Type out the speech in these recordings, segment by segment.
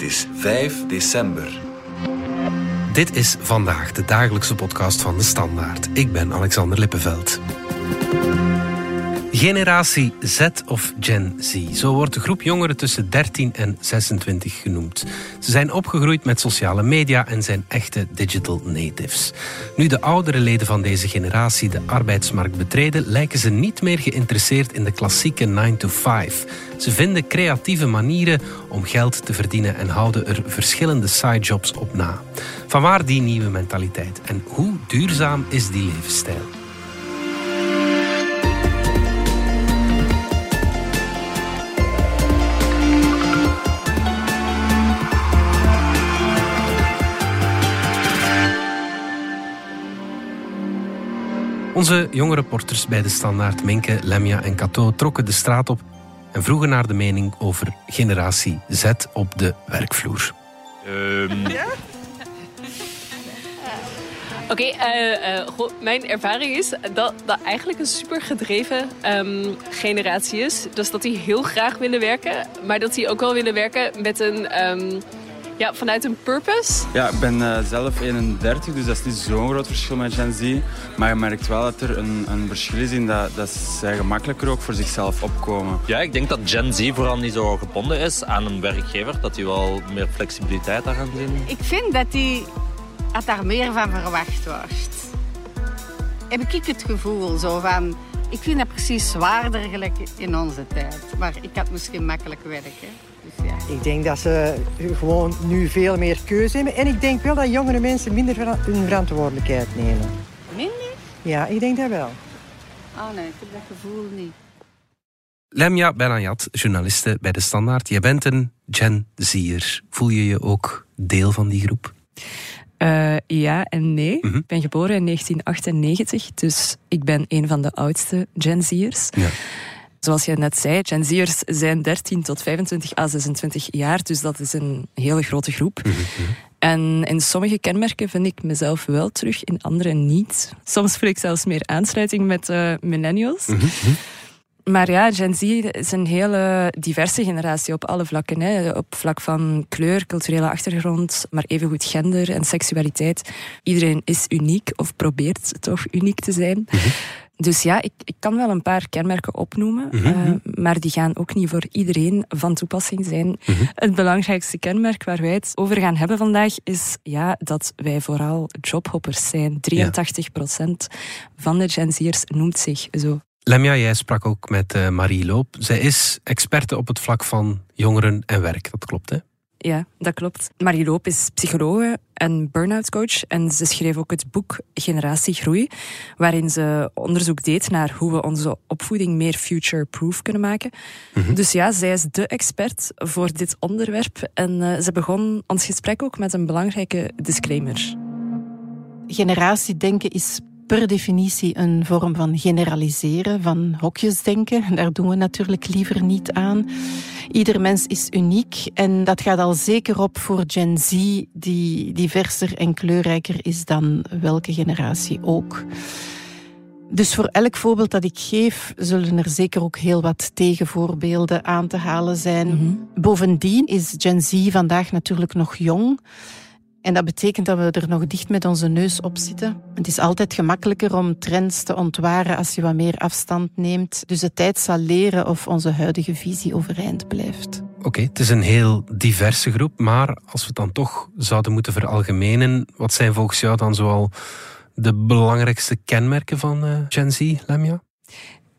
Het is 5 december. Dit is vandaag de dagelijkse podcast van de Standaard. Ik ben Alexander Lippenveld. Generatie Z of Gen Z. Zo wordt de groep jongeren tussen 13 en 26 genoemd. Ze zijn opgegroeid met sociale media en zijn echte digital natives. Nu de oudere leden van deze generatie de arbeidsmarkt betreden, lijken ze niet meer geïnteresseerd in de klassieke 9 to 5. Ze vinden creatieve manieren om geld te verdienen en houden er verschillende sidejobs op na. Vanwaar die nieuwe mentaliteit en hoe duurzaam is die levensstijl? Onze jonge reporters bij de Standaard, Minke, Lemja en Cato, trokken de straat op en vroegen naar de mening over generatie Z op de werkvloer. Um... Ja? Oké, okay, uh, uh, mijn ervaring is dat dat eigenlijk een super gedreven um, generatie is. Dus dat die heel graag willen werken, maar dat die ook wel willen werken met een... Um, ja, vanuit een purpose? Ja, ik ben uh, zelf 31, dus dat is niet zo'n groot verschil met Gen Z. Maar je merkt wel dat er een, een verschil is in dat, dat zij gemakkelijker ook voor zichzelf opkomen. Ja, ik denk dat Gen Z vooral niet zo gebonden is aan een werkgever. Dat die wel meer flexibiliteit daar gaan zien. Ik vind dat die dat daar meer van verwacht wordt. Heb ik het gevoel zo van... Ik vind dat precies zwaarder gelijk in onze tijd. Maar ik had misschien makkelijk werken. Dus ja. Ik denk dat ze gewoon nu veel meer keuze hebben. En ik denk wel dat jongere mensen minder hun verantwoordelijkheid nemen. Minder? Ja, ik denk dat wel. Oh nee, ik heb dat gevoel niet. Lemja Benayat, journaliste bij De Standaard. Je bent een Gen Zier. Voel je je ook deel van die groep? Uh, ja en nee. Mm -hmm. Ik ben geboren in 1998, dus ik ben een van de oudste Gen Z'ers. Ja. Zoals je net zei, Gen Z'ers zijn 13 tot 25 à 26 jaar, dus dat is een hele grote groep. Mm -hmm. En in sommige kenmerken vind ik mezelf wel terug, in andere niet. Soms voel ik zelfs meer aansluiting met uh, millennials. Mm -hmm. Maar ja, Gen Z is een hele diverse generatie op alle vlakken. Hè. Op vlak van kleur, culturele achtergrond, maar evengoed gender en seksualiteit. Iedereen is uniek of probeert toch uniek te zijn. Mm -hmm. Dus ja, ik, ik kan wel een paar kenmerken opnoemen, mm -hmm. uh, maar die gaan ook niet voor iedereen van toepassing zijn. Mm -hmm. Het belangrijkste kenmerk waar wij het over gaan hebben vandaag is ja, dat wij vooral jobhoppers zijn. 83% ja. van de Gen Z'ers noemt zich zo. Lemja, jij sprak ook met uh, Marie Loop. Zij is experte op het vlak van jongeren en werk. Dat klopt, hè? Ja, dat klopt. Marie Loop is psychologe en burn-out coach. En ze schreef ook het boek Generatie Groei, waarin ze onderzoek deed naar hoe we onze opvoeding meer future-proof kunnen maken. Mm -hmm. Dus ja, zij is de expert voor dit onderwerp. En uh, ze begon ons gesprek ook met een belangrijke disclaimer. Generatiedenken is per definitie een vorm van generaliseren, van hokjesdenken. Daar doen we natuurlijk liever niet aan. Ieder mens is uniek en dat gaat al zeker op voor Gen Z, die diverser en kleurrijker is dan welke generatie ook. Dus voor elk voorbeeld dat ik geef, zullen er zeker ook heel wat tegenvoorbeelden aan te halen zijn. Mm -hmm. Bovendien is Gen Z vandaag natuurlijk nog jong. En dat betekent dat we er nog dicht met onze neus op zitten. Het is altijd gemakkelijker om trends te ontwaren als je wat meer afstand neemt. Dus de tijd zal leren of onze huidige visie overeind blijft. Oké, het is een heel diverse groep, maar als we het dan toch zouden moeten veralgemenen, wat zijn volgens jou dan zoal de belangrijkste kenmerken van uh, Gen Z, Lemja?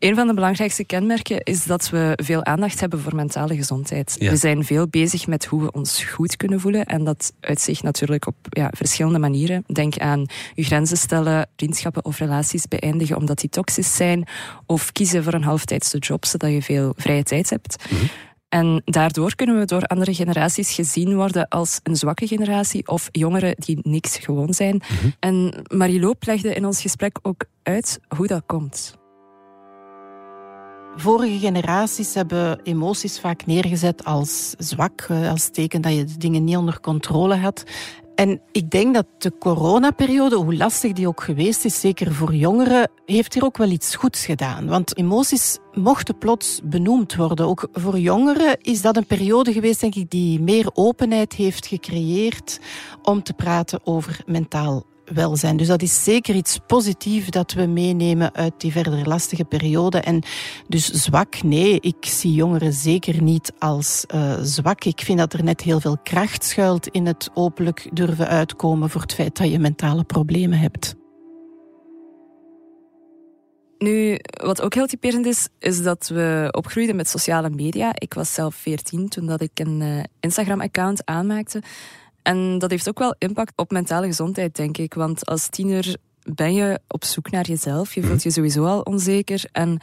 Een van de belangrijkste kenmerken is dat we veel aandacht hebben voor mentale gezondheid. Ja. We zijn veel bezig met hoe we ons goed kunnen voelen. En dat uitzicht natuurlijk op ja, verschillende manieren. Denk aan je grenzen stellen, vriendschappen of relaties beëindigen omdat die toxisch zijn. Of kiezen voor een halftijdse job zodat je veel vrije tijd hebt. Mm -hmm. En daardoor kunnen we door andere generaties gezien worden als een zwakke generatie of jongeren die niks gewoon zijn. Mm -hmm. En Marie Loop legde in ons gesprek ook uit hoe dat komt. Vorige generaties hebben emoties vaak neergezet als zwak, als teken dat je de dingen niet onder controle had. En ik denk dat de coronaperiode, hoe lastig die ook geweest is, zeker voor jongeren, heeft hier ook wel iets goeds gedaan. Want emoties mochten plots benoemd worden. Ook voor jongeren is dat een periode geweest, denk ik, die meer openheid heeft gecreëerd om te praten over mentaal Dus dat is zeker iets positiefs dat we meenemen uit die verder lastige periode. En dus zwak, nee, ik zie jongeren zeker niet als uh, zwak. Ik vind dat er net heel veel kracht schuilt in het openlijk durven uitkomen voor het feit dat je mentale problemen hebt. Nu, wat ook heel typerend is, is dat we opgroeiden met sociale media. Ik was zelf 14 toen dat ik een uh, Instagram-account aanmaakte. En dat heeft ook wel impact op mentale gezondheid, denk ik. Want als tiener ben je op zoek naar jezelf. Je voelt mhm. je sowieso al onzeker. En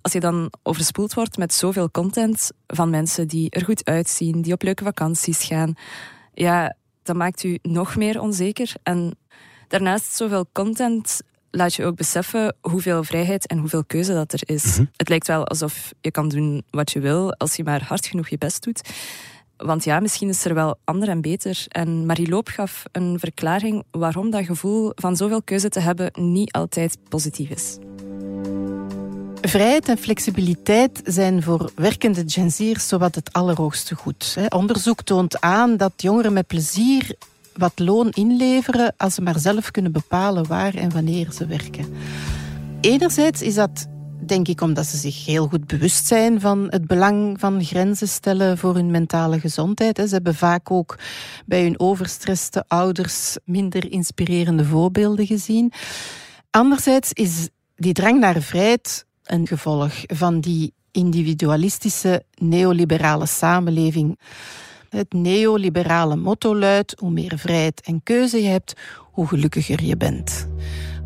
als je dan overspoeld wordt met zoveel content van mensen die er goed uitzien, die op leuke vakanties gaan, ja, dat maakt u nog meer onzeker. En daarnaast zoveel content laat je ook beseffen hoeveel vrijheid en hoeveel keuze dat er is. Mhm. Het lijkt wel alsof je kan doen wat je wil als je maar hard genoeg je best doet. Want ja, misschien is er wel ander en beter. En Marie Loop gaf een verklaring waarom dat gevoel van zoveel keuze te hebben niet altijd positief is. Vrijheid en flexibiliteit zijn voor werkende Gen Z'ers zowat het allerhoogste goed. Onderzoek toont aan dat jongeren met plezier wat loon inleveren als ze maar zelf kunnen bepalen waar en wanneer ze werken. Enerzijds is dat denk ik omdat ze zich heel goed bewust zijn van het belang van grenzen stellen voor hun mentale gezondheid. Ze hebben vaak ook bij hun overstresste ouders minder inspirerende voorbeelden gezien. Anderzijds is die drang naar vrijheid een gevolg van die individualistische neoliberale samenleving. Het neoliberale motto luidt: hoe meer vrijheid en keuze je hebt, hoe gelukkiger je bent.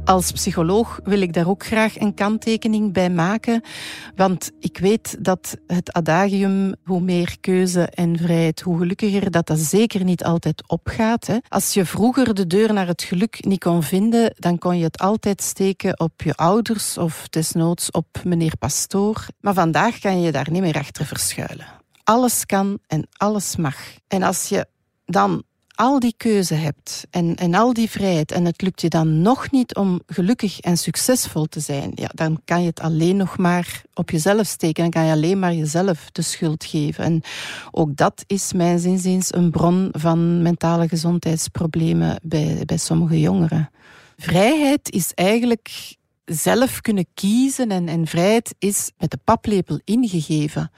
Als psycholoog wil ik daar ook graag een kanttekening bij maken, want ik weet dat het adagium hoe meer keuze en vrijheid, hoe gelukkiger, dat dat zeker niet altijd opgaat. Hè. Als je vroeger de deur naar het geluk niet kon vinden, dan kon je het altijd steken op je ouders of desnoods op meneer pastoor. Maar vandaag kan je daar niet meer achter verschuilen. Alles kan en alles mag. En als je dan al die keuze hebt en, en al die vrijheid en het lukt je dan nog niet om gelukkig en succesvol te zijn, ja, dan kan je het alleen nog maar op jezelf steken. Dan kan je alleen maar jezelf de schuld geven. En ook dat is mijn zinziens een bron van mentale gezondheidsproblemen bij, bij sommige jongeren. Vrijheid is eigenlijk zelf kunnen kiezen en, en vrijheid is met de paplepel ingegeven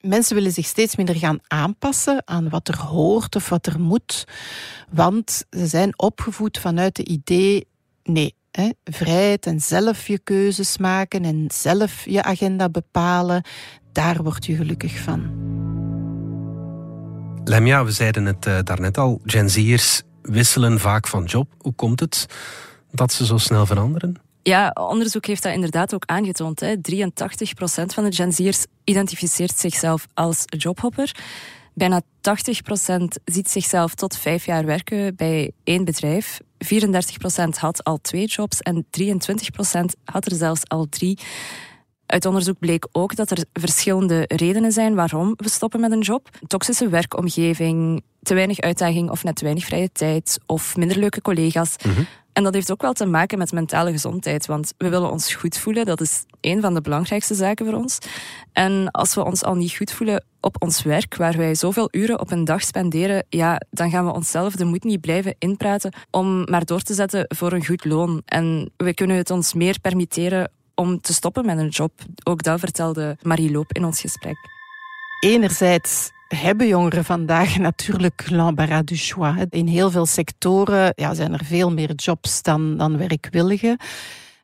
mensen willen zich steeds minder gaan aanpassen aan wat er hoort of wat er moet. Want ze zijn opgevoed vanuit het idee, nee, vrijheid en zelf je keuzes maken en zelf je agenda bepalen, daar word je gelukkig van. Lemja, we zeiden het uh, daarnet al, Gen Z'ers wisselen vaak van job. Hoe komt het dat ze zo snel veranderen? Ja, onderzoek heeft dat inderdaad ook aangetoond. Hè. 83% van de Gen identificeert zichzelf als jobhopper. Bijna 80% ziet zichzelf tot vijf jaar werken bij één bedrijf. 34% had al twee jobs en 23% had er zelfs al drie. Uit onderzoek bleek ook dat er verschillende redenen zijn waarom we stoppen met een job. Toxische werkomgeving, te weinig uitdaging of net te weinig vrije tijd of minder leuke collega's. Mhm. En dat heeft ook wel te maken met mentale gezondheid, want we willen ons goed voelen. Dat is een van de belangrijkste zaken voor ons. En als we ons al niet goed voelen op ons werk, waar wij zoveel uren op een dag spenderen, ja, dan gaan we onszelf de moed niet blijven inpraten om maar door te zetten voor een goed loon. En we kunnen het ons meer permitteren om te stoppen met een job. Ook dat vertelde Marie Loop in ons gesprek. Enerzijds hebben jongeren vandaag natuurlijk l'embarras du choix. In heel veel sectoren ja, zijn er veel meer jobs dan, dan werkwilligen.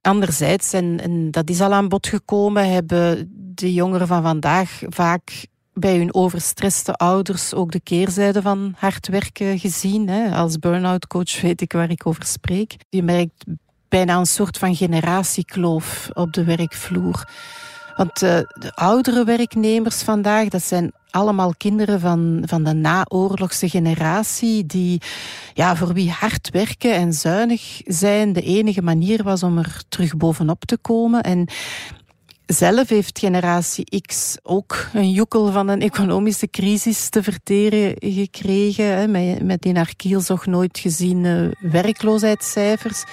Anderzijds, en, en dat is al aan bod gekomen, hebben de jongeren van vandaag vaak bij hun overstresste ouders ook de keerzijde van hard werken gezien. Als burn-out coach weet ik waar ik over spreek. Je merkt bijna een soort van generatiekloof op de werkvloer. Want uh, de oudere werknemers vandaag, dat zijn allemaal kinderen van, van de naoorlogse generatie, die, ja, voor wie hard werken en zuinig zijn de enige manier was om er terug bovenop te komen. En zelf heeft generatie X ook een joekel van een economische crisis te verteren gekregen, met, met in haar kielzog nooit geziene werkloosheidscijfers.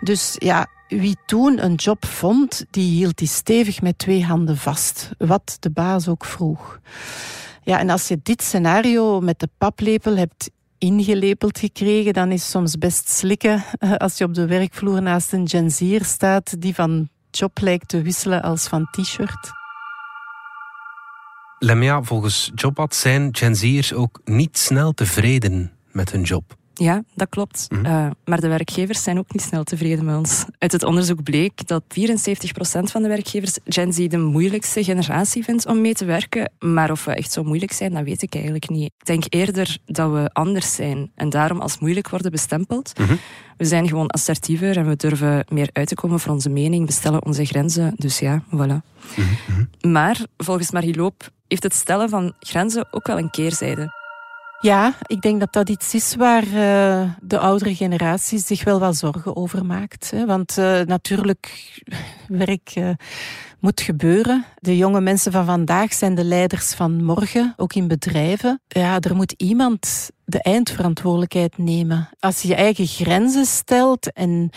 Dus ja, wie toen een job vond, die hield die stevig met twee handen vast, wat de baas ook vroeg. Ja, en als je dit scenario met de paplepel hebt ingelepeld gekregen, dan is soms best slikken als je op de werkvloer naast een Gen staat die van job lijkt te wisselen als van t-shirt. Lemia, volgens Jobad zijn Gen Z'ers ook niet snel tevreden met hun job. Ja, dat klopt. Mhm. Eh, maar de werkgevers zijn ook niet snel tevreden met ons. Uit het onderzoek bleek dat 74% van de werkgevers Gen Z de moeilijkste generatie vindt om mee te werken. Maar of we echt zo moeilijk zijn, dat weet ik eigenlijk niet. Ik denk eerder dat we anders zijn en daarom als moeilijk worden bestempeld. Mhm. We zijn gewoon assertiever en we durven meer uit te komen voor onze mening, bestellen onze grenzen. Dus ja, voilà. Mhm, maar volgens Marie Loop heeft het stellen van grenzen ook wel een keerzijde. Ja, ik denk dat dat iets is waar uh, de oudere generatie zich wel wat zorgen over maakt. Hè. Want uh, natuurlijk, werk uh, moet gebeuren. De jonge mensen van vandaag zijn de leiders van morgen, ook in bedrijven. Ja, er moet iemand de eindverantwoordelijkheid nemen. Als je je eigen grenzen stelt en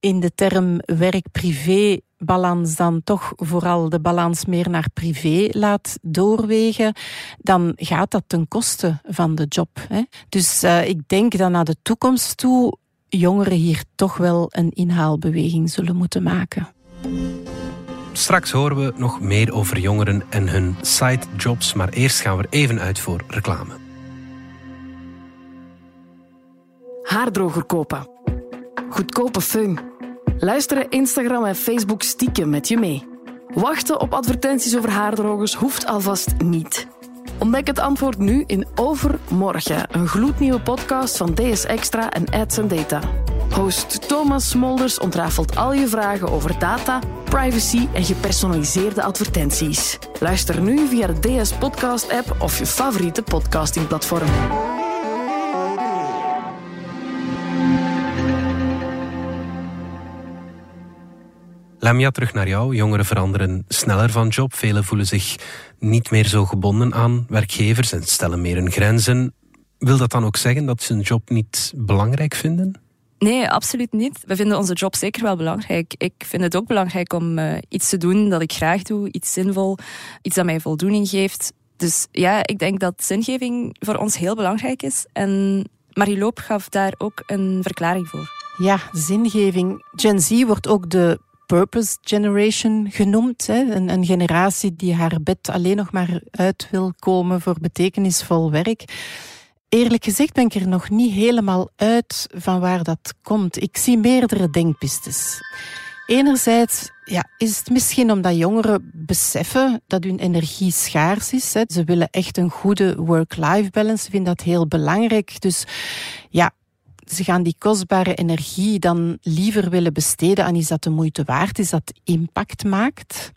in de term werk-privé balans dan toch vooral de balans meer naar privé laat doorwegen, dan gaat dat ten koste van de job. Hè. Dus uh, ik denk dat naar de toekomst toe jongeren hier toch wel een inhaalbeweging zullen moeten maken. Straks horen we nog meer over jongeren en hun sidejobs, maar eerst gaan we er even uit voor reclame. Haardroger kopen. Goedkope fun luisteren Instagram en Facebook stiekem met je mee. Wachten op advertenties over haardrogers hoeft alvast niet. Ontdek het antwoord nu in Overmorgen, een gloednieuwe podcast van DS Extra en Ads Data. Host Thomas Smolders ontrafelt al je vragen over data, privacy en gepersonaliseerde advertenties. Luister nu via de DS Podcast app of je favoriete podcastingplatform. Lamia, terug naar jou. Jongeren veranderen sneller van job. Velen voelen zich niet meer zo gebonden aan werkgevers en stellen meer hun grenzen. Wil dat dan ook zeggen dat ze hun job niet belangrijk vinden? Nee, absoluut niet. We vinden onze job zeker wel belangrijk. Ik vind het ook belangrijk om uh, iets te doen dat ik graag doe, iets zinvol, iets dat mij voldoening geeft. Dus ja, ik denk dat zingeving voor ons heel belangrijk is. En Marie Loop gaf daar ook een verklaring voor. Ja, zingeving. Gen Z wordt ook de purpose generation genoemd. Hè? Een, een, generatie die haar bed alleen nog maar uit wil komen voor betekenisvol werk. Eerlijk gezegd ben ik er nog niet helemaal uit van waar dat komt. Ik zie meerdere denkpistes. Enerzijds ja, is het misschien omdat jongeren beseffen dat hun energie schaars is. Hè. Ze willen echt een goede work-life balance. Ze vinden dat heel belangrijk. Dus ja, ze gaan die kostbare energie dan liever willen besteden aan iets dat de moeite waard is, dat impact maakt.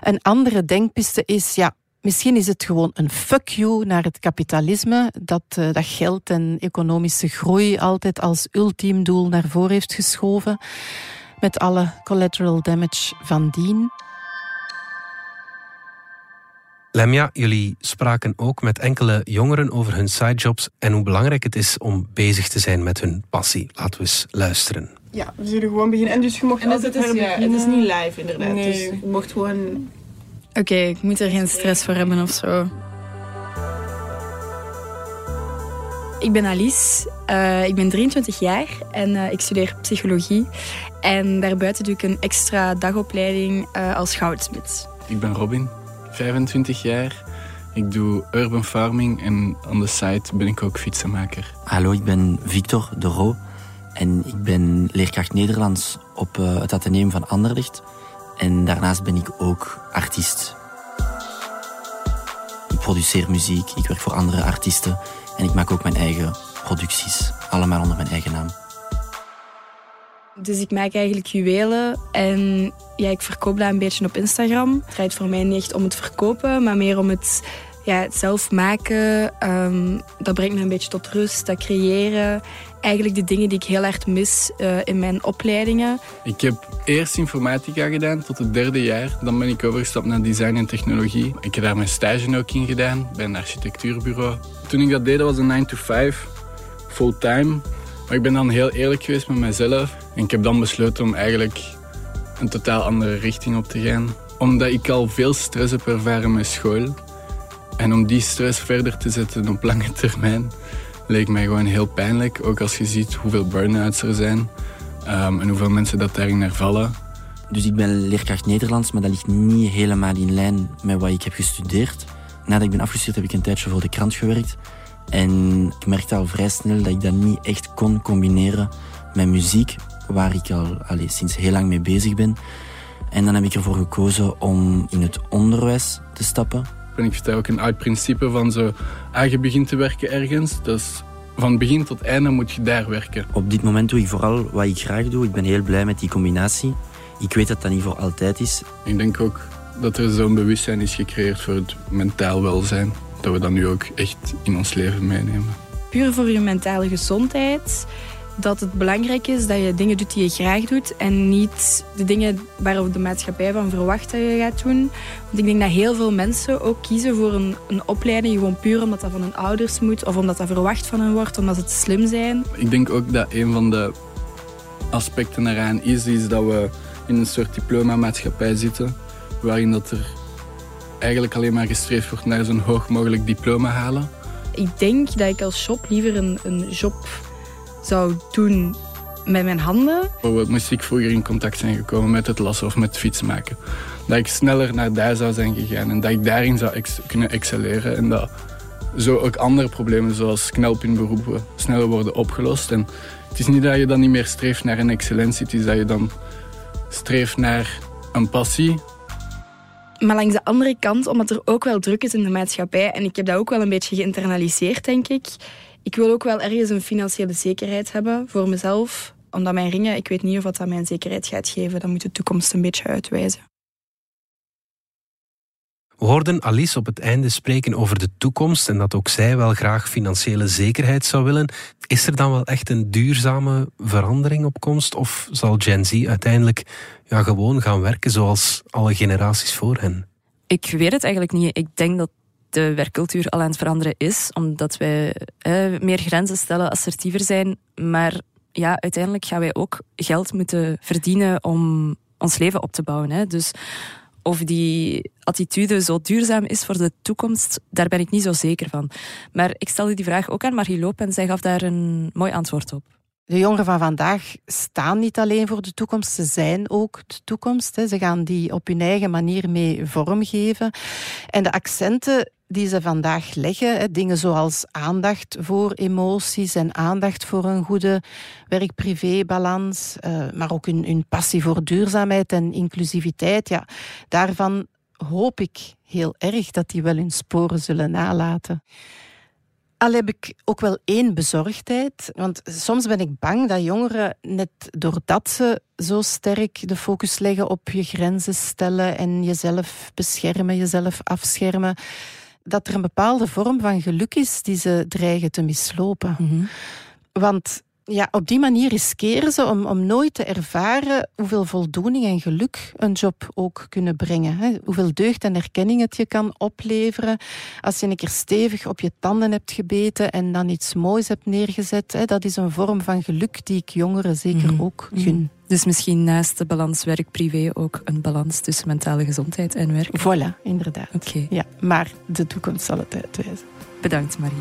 Een andere denkpiste is, ja, misschien is het gewoon een fuck you naar het kapitalisme, dat, uh, dat geld en economische groei altijd als ultiem doel naar voren heeft geschoven, met alle collateral damage van dien. Lemja, jullie spraken ook met enkele jongeren over hun sidejobs en hoe belangrijk het is om bezig te zijn met hun passie. Laten we eens luisteren. Ja, we zullen gewoon beginnen. En dus je mocht en altijd het is, ja, het is niet live inderdaad. Nee. Dus je mocht gewoon... Oké, ik moet er geen stress voor hebben of zo. Ik ben Alice, uh, ik ben 23 jaar en uh, ik studeer psychologie. En daarbuiten doe ik een extra dagopleiding uh, als goudsmid. Ik ben Robin, 25 jaar. Ik doe urban farming en aan de site ben ik ook fietsenmaker. Hallo, ik ben Victor de Roo en ik ben leerkracht Nederlands op uh, het Atheneum van Anderlecht. En daarnaast ben ik ook artiest. Ik produceer muziek, ik werk voor andere artiesten en ik maak ook mijn eigen producties. Allemaal onder mijn eigen naam. Dus ik maak eigenlijk juwelen en ja, ik verkoop dat een beetje op Instagram. Het draait voor mij niet echt om het verkopen, maar meer om het ja, het zelf maken, ehm, dat brengt me een beetje tot rust. Dat creëren, eigenlijk de dingen die ik heel erg mis uh, in mijn opleidingen. Ik heb eerst informatica gedaan tot het derde jaar. Dan ben ik overgestapt naar design en technologie. Ik heb daar mijn stage ook in gedaan bij een architectuurbureau. Toen ik dat deed, was een 9 to 5, fulltime. Maar ik ben dan heel eerlijk geweest met mezelf. En ik heb dan besloten om eigenlijk een totaal andere richting op te gaan. Omdat ik al veel stress heb ervaren met school. En om die stress verder te zetten op lange termijn leek mij gewoon heel pijnlijk. Ook als je ziet hoeveel burn-outs er zijn um, en hoeveel mensen dat daarin hervallen. Dus ik ben leerkracht Nederlands, maar dat ligt niet helemaal in lijn met wat ik heb gestudeerd. Nadat ik ben afgestudeerd heb ik een tijdje voor de krant gewerkt. En ik merkte al vrij snel dat ik dat niet echt kon combineren met muziek, waar ik al allez, sinds heel lang mee bezig ben. En dan heb ik ervoor gekozen om in het onderwijs te stappen. En ik vertel ook een oud principe van zo, je begint te werken ergens, dus van begin tot einde moet je daar werken. Op dit moment doe ik vooral wat ik graag doe. Ik ben heel blij met die combinatie. Ik weet dat dat niet voor altijd is. Ik denk ook dat er zo'n bewustzijn is gecreëerd voor het mentaal welzijn. Dat we dat nu ook echt in ons leven meenemen. Puur voor je mentale gezondheid dat het belangrijk is dat je dingen doet die je graag doet en niet de dingen waarop de maatschappij van verwacht dat je gaat doen. Want ik denk dat heel veel mensen ook kiezen voor een, een opleiding gewoon puur omdat dat van hun ouders moet of omdat dat verwacht van hen wordt, omdat ze te slim zijn. Ik denk ook dat een van de aspecten eraan is, is dat we in een soort diploma-maatschappij zitten, waarin dat er eigenlijk alleen maar gestreefd wordt naar zo'n hoog mogelijk diploma halen. Ik denk dat ik als shop liever een, een job zou doen met mijn handen. Bijvoorbeeld moest ik vroeger in contact zijn gekomen met het lassen of met fiets maken. Dat ik sneller naar daar zou zijn gegaan en dat ik daarin zou kunnen excelleren. En dat zo ook andere problemen zoals knelpinberoepen sneller worden opgelost. En het is niet dat je dan niet meer streeft naar een excellentie, het is dat je dan streeft naar een passie. Maar langs de andere kant, omdat er ook wel druk is in de maatschappij, en ik heb dat ook wel een beetje geïnternaliseerd, denk ik, ik wil ook wel ergens een financiële zekerheid hebben voor mezelf. Omdat mijn ringen, ik weet niet of dat mijn zekerheid gaat geven. Dat moet de toekomst een beetje uitwijzen. We hoorden Alice op het einde spreken over de toekomst en dat ook zij wel graag financiële zekerheid zou willen. Is er dan wel echt een duurzame verandering op komst of zal Gen Z uiteindelijk ja, gewoon gaan werken zoals alle generaties voor hen? Ik weet het eigenlijk niet. Ik denk dat de werkcultuur al aan het veranderen is, omdat wij meer grenzen stellen, assertiever zijn. Maar ja, uiteindelijk gaan wij ook geld moeten verdienen om ons leven op te bouwen. Hè. Dus of die attitude zo duurzaam is voor de toekomst, daar ben ik niet zo zeker van. Maar ik stelde die vraag ook aan Marie Loop en zij gaf daar een mooi antwoord op. De jongeren van vandaag staan niet alleen voor de toekomst, ze zijn ook de toekomst. Ze gaan die op hun eigen manier mee vormgeven. En de accenten die ze vandaag leggen. Dingen zoals aandacht voor emoties en aandacht voor een goede werk-privé-balans, eh, maar ook hun, passie voor duurzaamheid en inclusiviteit. Ja, daarvan hoop ik heel erg dat die wel hun sporen zullen nalaten. Al heb ik ook wel één bezorgdheid. Want soms ben ik bang dat jongeren, net doordat ze zo sterk de focus leggen op je grenzen stellen en jezelf beschermen, jezelf afschermen, dat er een bepaalde vorm van geluk is die ze dreigen te mislopen. Mhm. Want ja, op die manier riskeren ze om, om nooit te ervaren hoeveel voldoening en geluk een job ook kunnen brengen. Hè. Hoeveel deugd en erkenning het je kan opleveren als je een keer stevig op je tanden hebt gebeten en dan iets moois hebt neergezet. Hè. Dat is een vorm van geluk die ik jongeren zeker mhm. ook gun. Mhm. Dus misschien naast de balans werk-privé ook een balans tussen mentale gezondheid en werk? Voilà, inderdaad. Oké. Ja, maar de toekomst zal het uitwijzen. Bedankt, Marie.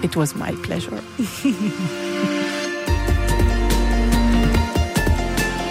It was my pleasure.